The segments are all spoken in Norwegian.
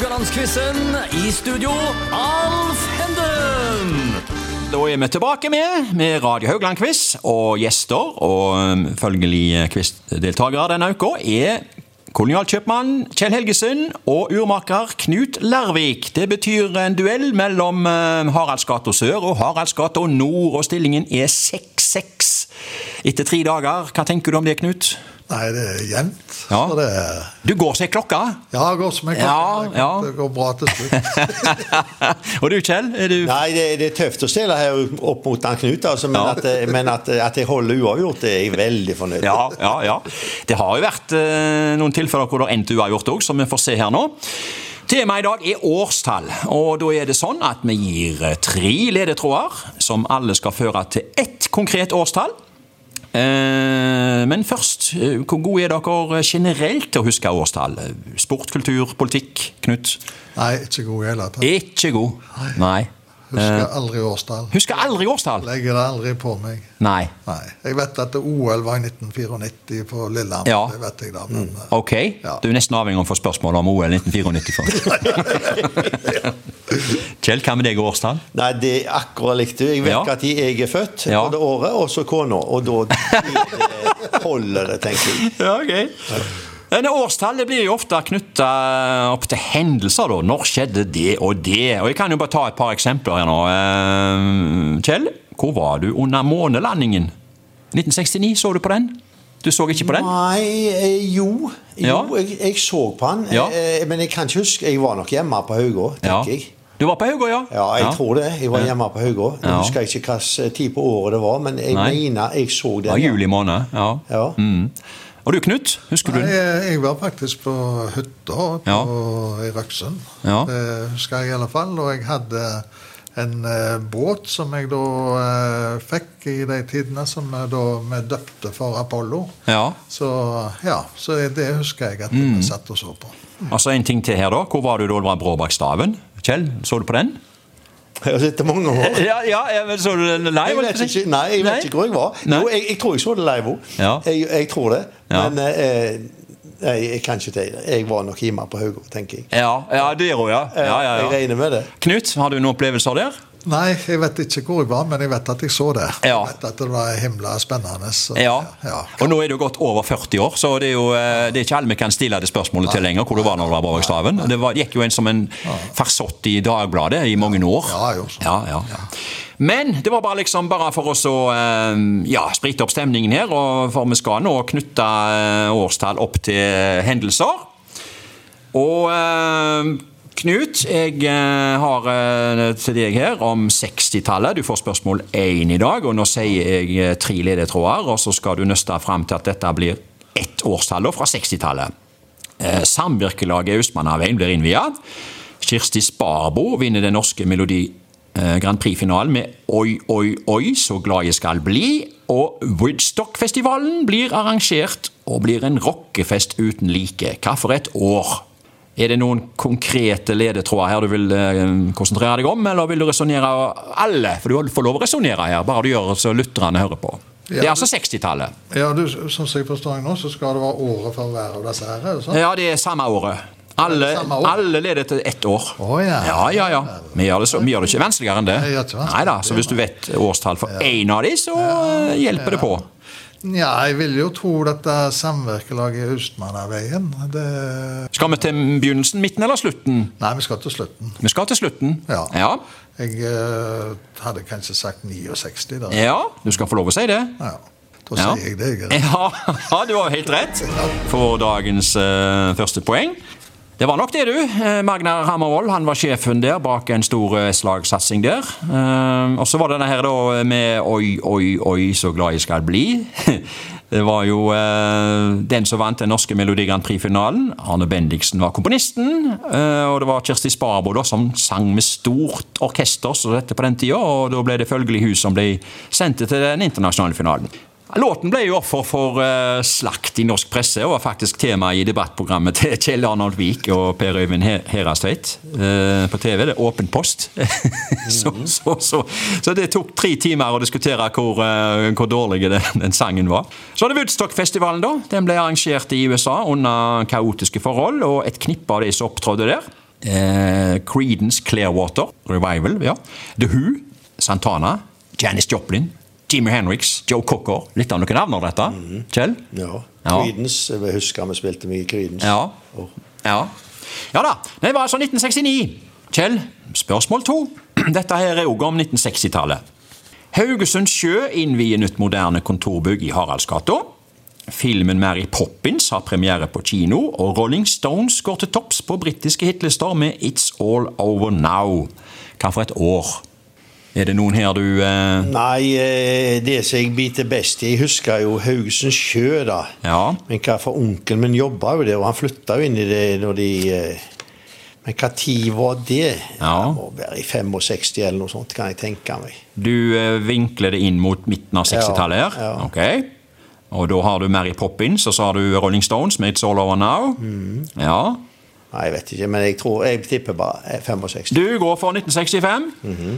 Haugalandsquizen. I studio, Alf Henden. Da er vi tilbake med, med Radio Haugland-quiz, og gjester og um, følgelig quizdeltakere denne uka er kolonialkjøpmann Kjell Helgesen og urmaker Knut Lærvik. Det betyr en duell mellom um, Haraldsgata sør og Haraldsgata nord, og stillingen er 6-6 etter tre dager. Hva tenker du om det, Knut? Nei, det er jevnt. Ja. Så det er Du går som ei klokke. Ja, det går som en klokke. ja. Det går bra til slutt. og du, Kjell? Er du Nei, det, det er tøft å stille her opp mot han Knut, altså, men, Ja. at, men at, at jeg holder uavgjort, det er jeg veldig fornøyd med. Ja, ja, ja. Det har jo vært eh, noen tilfeller hvor det har endt uavgjort òg, som vi får se her nå. Temaet i dag er årstall, og da er det sånn at vi gir eh, tre ledetråder som alle skal føre til ett konkret årstall. Eh, Men først, eh, hvor gode er dere generelt til å huske årstall? Sport, kultur, politikk? Knut? Nei, ikke god i hele tatt. Ikke god. Nei. Husker aldri årstall. Husker aldri årstall? Legger det aldri på meg. Nei. Nei. Jeg vet at OL var i 1994 på Lillehammer. Ja. Det vet jeg da. Men, mm. Ok, Ja. du er nesten avhengig av å få spørsmål om OL 1994. for. Kjell, hva med deg og årstall? Nei, det er akkurat likt. Jeg vet Ja. at jeg er født Ja. på det året, og så kona. Og da er holder det, tenker jeg. Ja, ok. Denne årstallet blir jo ofte knytta opp til hendelser. da. Når skjedde det og det? Og Jeg kan jo bare ta et par eksempler her nå. Eh, Kjell, hvor var du under månelandingen? 1969, så du på den? Du så ikke på den? Nei, eh, jo. Ja. Jo, jeg, jeg så på den. Ja. eh, Men jeg kan ikke huske Jeg var nok hjemme på Haugå, Ja. tenker jeg. Du var på Haugå, ja? Ja, jeg tror det. Jeg var hjemme på Haugå. Jeg Ja. husker ikke hvilken tid på året det var, men jeg Nei. mener jeg så den. Det var juli måned. ja. Ja. Mm. Og du, Knut? Husker du Nei, jeg, jeg var faktisk på hytta på, Ja. i Røksund. Ja. Det husker jeg i alle fall. Og jeg hadde en eh, båt som jeg da eh, fikk i de tidene, som vi da vi døpte for Apollo. Ja. Så ja, så det husker jeg at Mm. satt og så på. Altså En ting til her, da. Hvor var du da det var brå bak staven? Kjell, så du på den? Det mange år. Ja, ja, men Så du den live? Jeg vet ikke, nei, jeg vet ikke hvor jeg var. Nei. Jo, jeg, jeg tror jeg så det live òg. Ja. Jeg, jeg tror det. Men eh, nei, jeg kan ikke si det. Jeg var nok hjemme på Haugå, tenker jeg. Ja, ja det òg, ja. ja, ja, Jeg regner med det. Knut, har du noen opplevelser der? Nei, jeg vet ikke hvor jeg var, men jeg vet at jeg så det. Ja. Jeg vet at det var himla spennende. Så, Ja. ja. Og nå er det jo gått over 40 år, så det er jo eh, det er ikke alle vi kan stille det spørsmålet til lenger, hvor du var når du var bak staven. Det var, det gikk jo en som en farsott i Dagbladet i mange år. Ja, jo, sånn. ja, ja, ja. Men det var bare liksom bare for oss å eh, ja, sprite opp stemningen her, og for vi skal nå knytte eh, årstall opp til hendelser. Og Knut, jeg eh, har eh, til deg her om 60-tallet. Du får spørsmål én i dag, og nå sier jeg eh, tre ledetråder, og så skal du nøste fram til at dette blir ett årstall fra 60-tallet. Eh, Samvirkelaget Austmannaveien blir innvia. Kirsti Sparbo vinner den norske Melodi Grand Prix-finalen med Oi, oi, oi, så glad jeg skal bli. Og Woodstock-festivalen blir arrangert og blir en rockefest uten like. Hva for et år? Er det noen konkrete ledetråder her du vil eh, konsentrere deg om, eller vil du resonnere alle? For du får lov å resonnere her, bare du gjør så lytterne hører på. Det er altså 60-tallet. Ja, du, Sånn som jeg forstår nå, så skal det være året for hver av disse her? er det sånn? Ja, det er samme året. Alle, år? alle leder til ett år. Oh, ja. ja, ja, ja. Vi gjør det, så, vi gjør det ikke vanskeligere enn det. Nei. Neida, så hvis du vet årstall for én av de, så eh, hjelper det på. Ja, jeg vil jo tro dette samvirkelaget Austmannaveien det... Skal vi til begynnelsen, midten eller slutten? Nei, vi skal til slutten. Vi skal til slutten. Ja. Ja, Jeg uh, hadde kanskje sagt 69 der. ja du skal få lov å si det. Ja. Da Ja. sier jeg det. jeg. Ja, ja, du har helt rett. For dagens uh, første poeng. Det var nok det, du. Eh, Magnar Hammervoll han var sjefen der bak en stor eh, slagsatsing der. Eh, og så var det denne her da med Oi, oi, oi, så glad jeg skal bli. Det var jo den som vant den norske Melodi Grand Prix-finalen. Arne Bendiksen var komponisten. og det var Kjersti Sparbo da, som sang med stort orkester så dette på den tida. Og da ble det følgelig hun som ble sendt til den internasjonale finalen. Låten ble jo offer for eh, slakt i norsk presse, og var faktisk tema i debattprogrammet til Kjell Arnold Vik og Per Øyvind He- Herastveit eh, på TV. Det er Åpen post. så, så, så, så det tok tre timer å diskutere hvor, eh, hvor dårlig den, den sangen var. Så det Woodstock-festivalen, da. Den ble arrangert i USA under kaotiske forhold, og et knippe av de som opptrådte der. Creedence Clearwater Revival, ja. The Who, Santana, Janis Joplin, Jimmy Henriks, Joe Cocker. Litt av noen navn dette, Kjell? Ja. Ja. Creedence. Jeg husker vi spilte mye Creedence. Ja. Ja. ja da. Det var altså 1969. Kjell, spørsmål to. Dette her er òg om 1960-tallet. Haugesund Sjø innvier nytt moderne kontorbygg i Haraldsgata. Filmen Mary Poppins har premiere på kino, og Rolling Stones går til topps på britiske hitlister med It's All Over Now. Hva for et år? Er det noen her du eh, Nei, eh, det som jeg biter best i Jeg husker jo Haugesund Sjø, da. Ja. Men hva for onkelen min jobba jo der, og han flytta jo inn i det når de eh, Men hva tid var det? Ja. Det må være i 65 eller noe sånt, kan jeg tenke meg. Du eh, vinkler det inn mot midten av 60-tallet her? Ja, ja. Ok. Og da har du Mary Poppins, og så har du Rolling Stones med It's All Over Now. Mm. Ja. Nei, jeg vet ikke, men jeg tror Jeg tipper bare eh, 65. Du går for 1965. Mhm.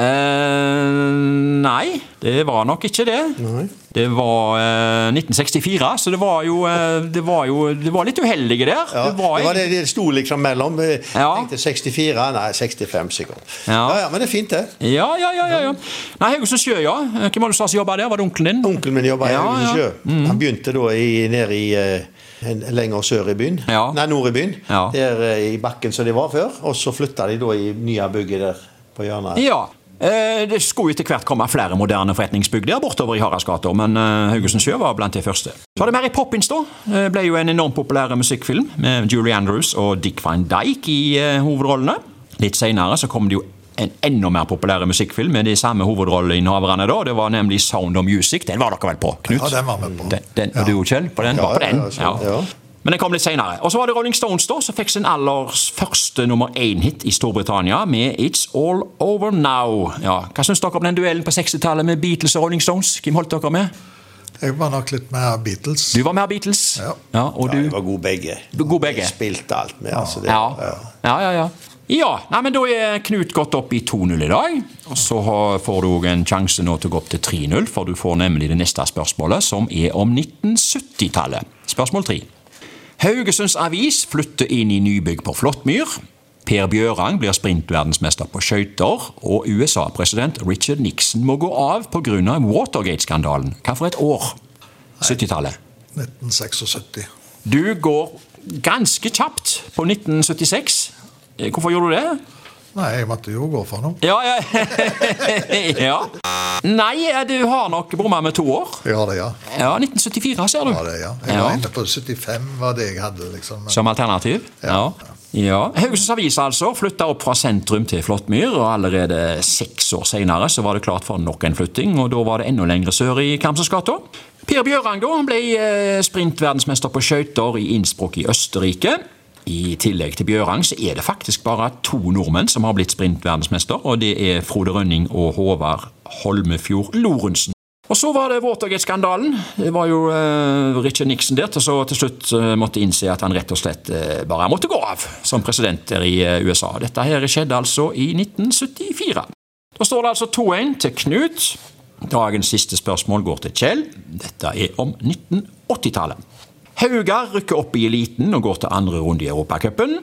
eh, nei, det var nok ikke det. Nei. Det var eh, 1964, så det var jo eh, Det var jo det var litt uheldige der. Ja, det var, det var det det sto liksom mellom. Jeg Ja. tenkte 64, nei 65 sikkert. Ja. Ja, ja, Men det er fint, det. Ja, ja, ja. ja, ja. Nei, Haugesund Sjø, ja. Hvem var det som jobba der? Var det onkelen din? Onkelen min jobba i Haugesund Mm Sjø. Han begynte da i, nede i eh, lenger sør i byen. Ja. Nei, nord i byen. Ja. Der eh, i bakken som de var før. Og så flytta de da i nye bygget der på hjørnet. Ja. Eh, Det skulle etter hvert komme flere moderne forretningsbygg der bortover i Haraldsgata, men eh, Haugesund Sjø var blant de første. Så var det Mary Poppins, da. Det ble jo en enormt populær musikkfilm med Julie Andrews og Dick Van Dyke i eh, hovedrollene. Litt senere så kom det jo en enda mer populær musikkfilm med de samme hovedrolleinnehaverne. da. Det var nemlig Sound of Music. Den var dere vel på, Knut? Ja, den var vi på. Den, den, og du, Kjell? På den? Ja, var på den? ja, ja, ja. Men den kom litt senere. Og så var det Rolling Stones da, som fikk sin aller første nummer én-hit i Storbritannia med It's All Over Now. Ja, Hva syns dere om den duellen på 60-tallet med Beatles og Rolling Stones? Hvem holdt dere med? Jeg var nok litt mer Beatles. Du var mer Beatles. Ja. og Ja, jeg var god begge. God begge. Jeg spilte alt med. Altså, det, Ja. Ja, ja, ja. Ja, nei, men Da er Knut gått opp i 2-0 i dag. Og Så får du en sjanse nå til å gå opp til 3-0, for du får nemlig det neste spørsmålet, som er om 1970-tallet. Spørsmål 3. Haugesunds Avis flytter inn i nybygg på Flåttmyr. Per Bjørang blir sprintverdensmester på skøyter, og USA-president Richard Nixon må gå av pga. Watergate-skandalen. Hva for et år? 70-tallet. 1976. Du går ganske kjapt på 1976. Hvorfor gjorde du det? Nei, jeg måtte jo gå for noe. Ja, ja. ja. Nei, eh, du har nok bomma med to år. Ja, det, ja. Ja, 1974 ser du. ja, det, ja. Jeg Ja. var inne på 75, var det jeg hadde, liksom. Som alternativ? Ja. ja. Haugesunds Avis altså flytta opp fra sentrum til Flåttmyr, og allerede seks år senere så var det klart for nok en flytting, og da var det enda lengre sør i Kamsersgata. Per Bjørang da, han ble eh, sprintverdensmester på skøyter i Innsbruck i Østerrike. I tillegg til Bjørang så er det faktisk bare to nordmenn som har blitt sprintverdensmester, og det er Frode Rønning og Håvard Holmefjord Lorentzen. Og så var det Watergate-skandalen. Det var jo eh, Richard Nixon der til så til slutt eh, måtte innse at han rett og slett eh, bare måtte gå av som president der i eh, USA. Dette her skjedde altså i 1974. Da står det altså 2-1 til Knut. Dagens siste spørsmål går til Kjell. Dette er om 1980-tallet. Haugar rykker opp i eliten og går til andre runde i Europacupen.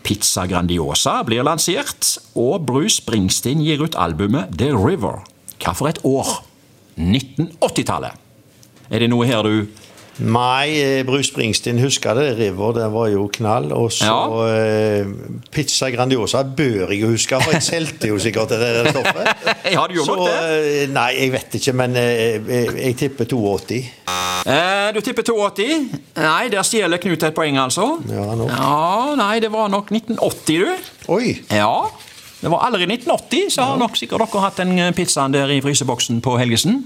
Pizza Grandiosa blir lansert, og Bruce Springsteen gir ut albumet The River. Hva for et år? 1980-tallet. Er det noe her du Nei, eh, Bruce Springsteen husker det. River, den var jo knall. Og så Ja. eh, Pizza Grandiosa bør jeg huske, for jeg solgte jo sikkert det stoffet. Ja, du gjorde så nok det. eh, Nei, jeg vet ikke, men eh, jeg, jeg tipper 82. eh, Du tipper 82. Nei, der stjeler Knut et poeng, altså. Ja, nok. Ja, Nei, det var nok 1980, du. Oi! Ja. Det var allerede 1980, så har nok sikkert dere hatt den eh, pizzaen der i fryseboksen på Helgesen.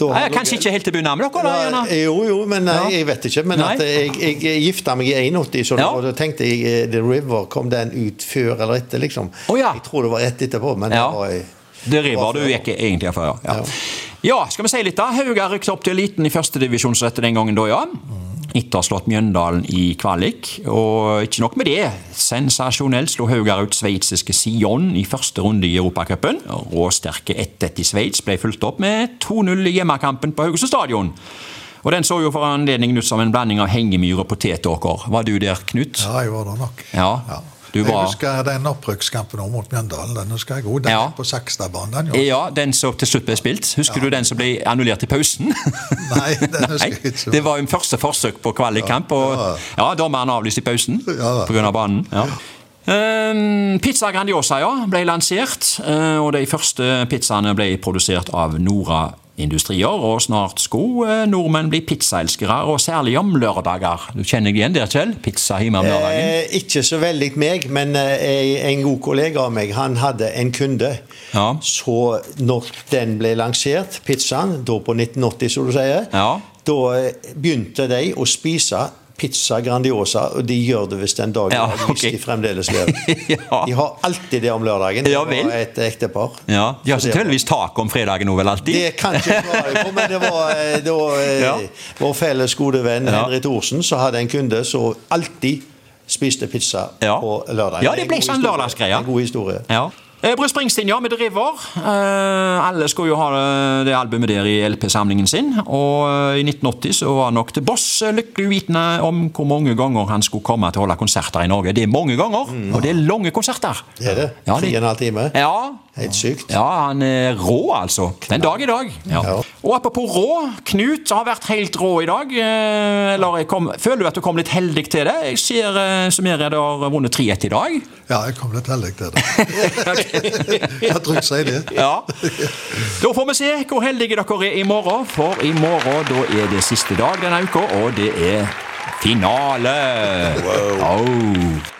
Nei, kanskje ikke helt til begynne med dere, da? Ja, jo, jo, men nei, Ja. jeg vet ikke. Men at jeg, jeg, jeg gifta meg i 81, så Ja. da, da tenkte jeg eh, The River kom den ut før eller etter, liksom. Oh, ja. Jeg tror det var rett etterpå, men Ja. det var Det river du gikk egentlig før, ja. Ja. Ja, skal vi si litt da? Hauga rykket opp til eliten i førstedivisjonsrette den gangen da, ja. Har slått Mjøndalen i kvalik. Og ikke nok med det. Sensasjonelt slo Haugar ut sveitsiske Sion i første runde i Europacupen. Råsterke 1-1 i Sveits ble fulgt opp med 2-0 i hjemmekampen på Haugesund stadion. Og Den så jo for anledningen ut som en blanding av hengemyr og potetåker. Var du der, Knut? Ja, jeg var der nok. Ja. Ja. Du Jeg var husker den opprykkskampen mot Mjøndalen. Den husker jeg god. Den Ja. på Sakstadbanen. Ja, den som til slutt ble spilt. Husker du den som ble annullert i pausen? Nei, den husker jeg ikke. det var jo første forsøk på kvalikkamp, og ja, dommeren avlyste i pausen Ja pga. banen. Ja. Um, pizza Grandiosa ja, ble lansert, eh, og de første pizzaene ble produsert av Nora Industrier, og snart skulle eh, nordmenn bli pizzaelskere, og særlig om lørdager. Du kjenner deg igjen der, Kjell? Pizza hjemme om lørdagen? Eh, ikke så veldig meg, men eh, en god kollega av meg han hadde en kunde. Ja. Så når den ble lansert, pizzaen, da på 1980, som du sier, Ja. da eh, begynte de å spise pizza Grandiosa, og de gjør det hvis den dagen Ja, hvis ok. de fremdeles lever. Ja. De har alltid det om lørdagen. Ja Det vel. var et ektepar. Ja, De har Så selvfølgelig tak om fredagen nå, vel alltid? Det kan ikke svare på, men det var eh, da eh, Ja. vår felles gode venn Ja. Henry Thorsen som hadde en kunde som alltid spiste pizza på lørdag. Ja, det ble sånn lørdagsgreie. En god historie. Ja. Eh, Bruce Springsteen, ja, med The River. Eh, alle skulle jo ha det, det albumet der i LP-samlingen sin. Og eh, i 1980 så var nok The Boss eh, lykkelig uvitende om hvor mange ganger han skulle komme til å holde konserter i Norge. Det er mange ganger, og det er lange konserter. Det er det. Ja, Fire og en halv time. Ja, Helt sykt. ja, han er rå, altså. Den dag i dag. Ja. Og apropos rå, Knut har vært helt rå i dag. Eh, Eller kom, føler du at du kom litt heldig til det? Jeg ser som jeg redder har vunnet 3-1 i dag. Ja, jeg kom litt heldig til det. Jeg tror ikke sier det. Ja. Da får vi se hvor heldige dere er i morgen, for i morgen da er det siste dag denne uka, og det er finale. Wow.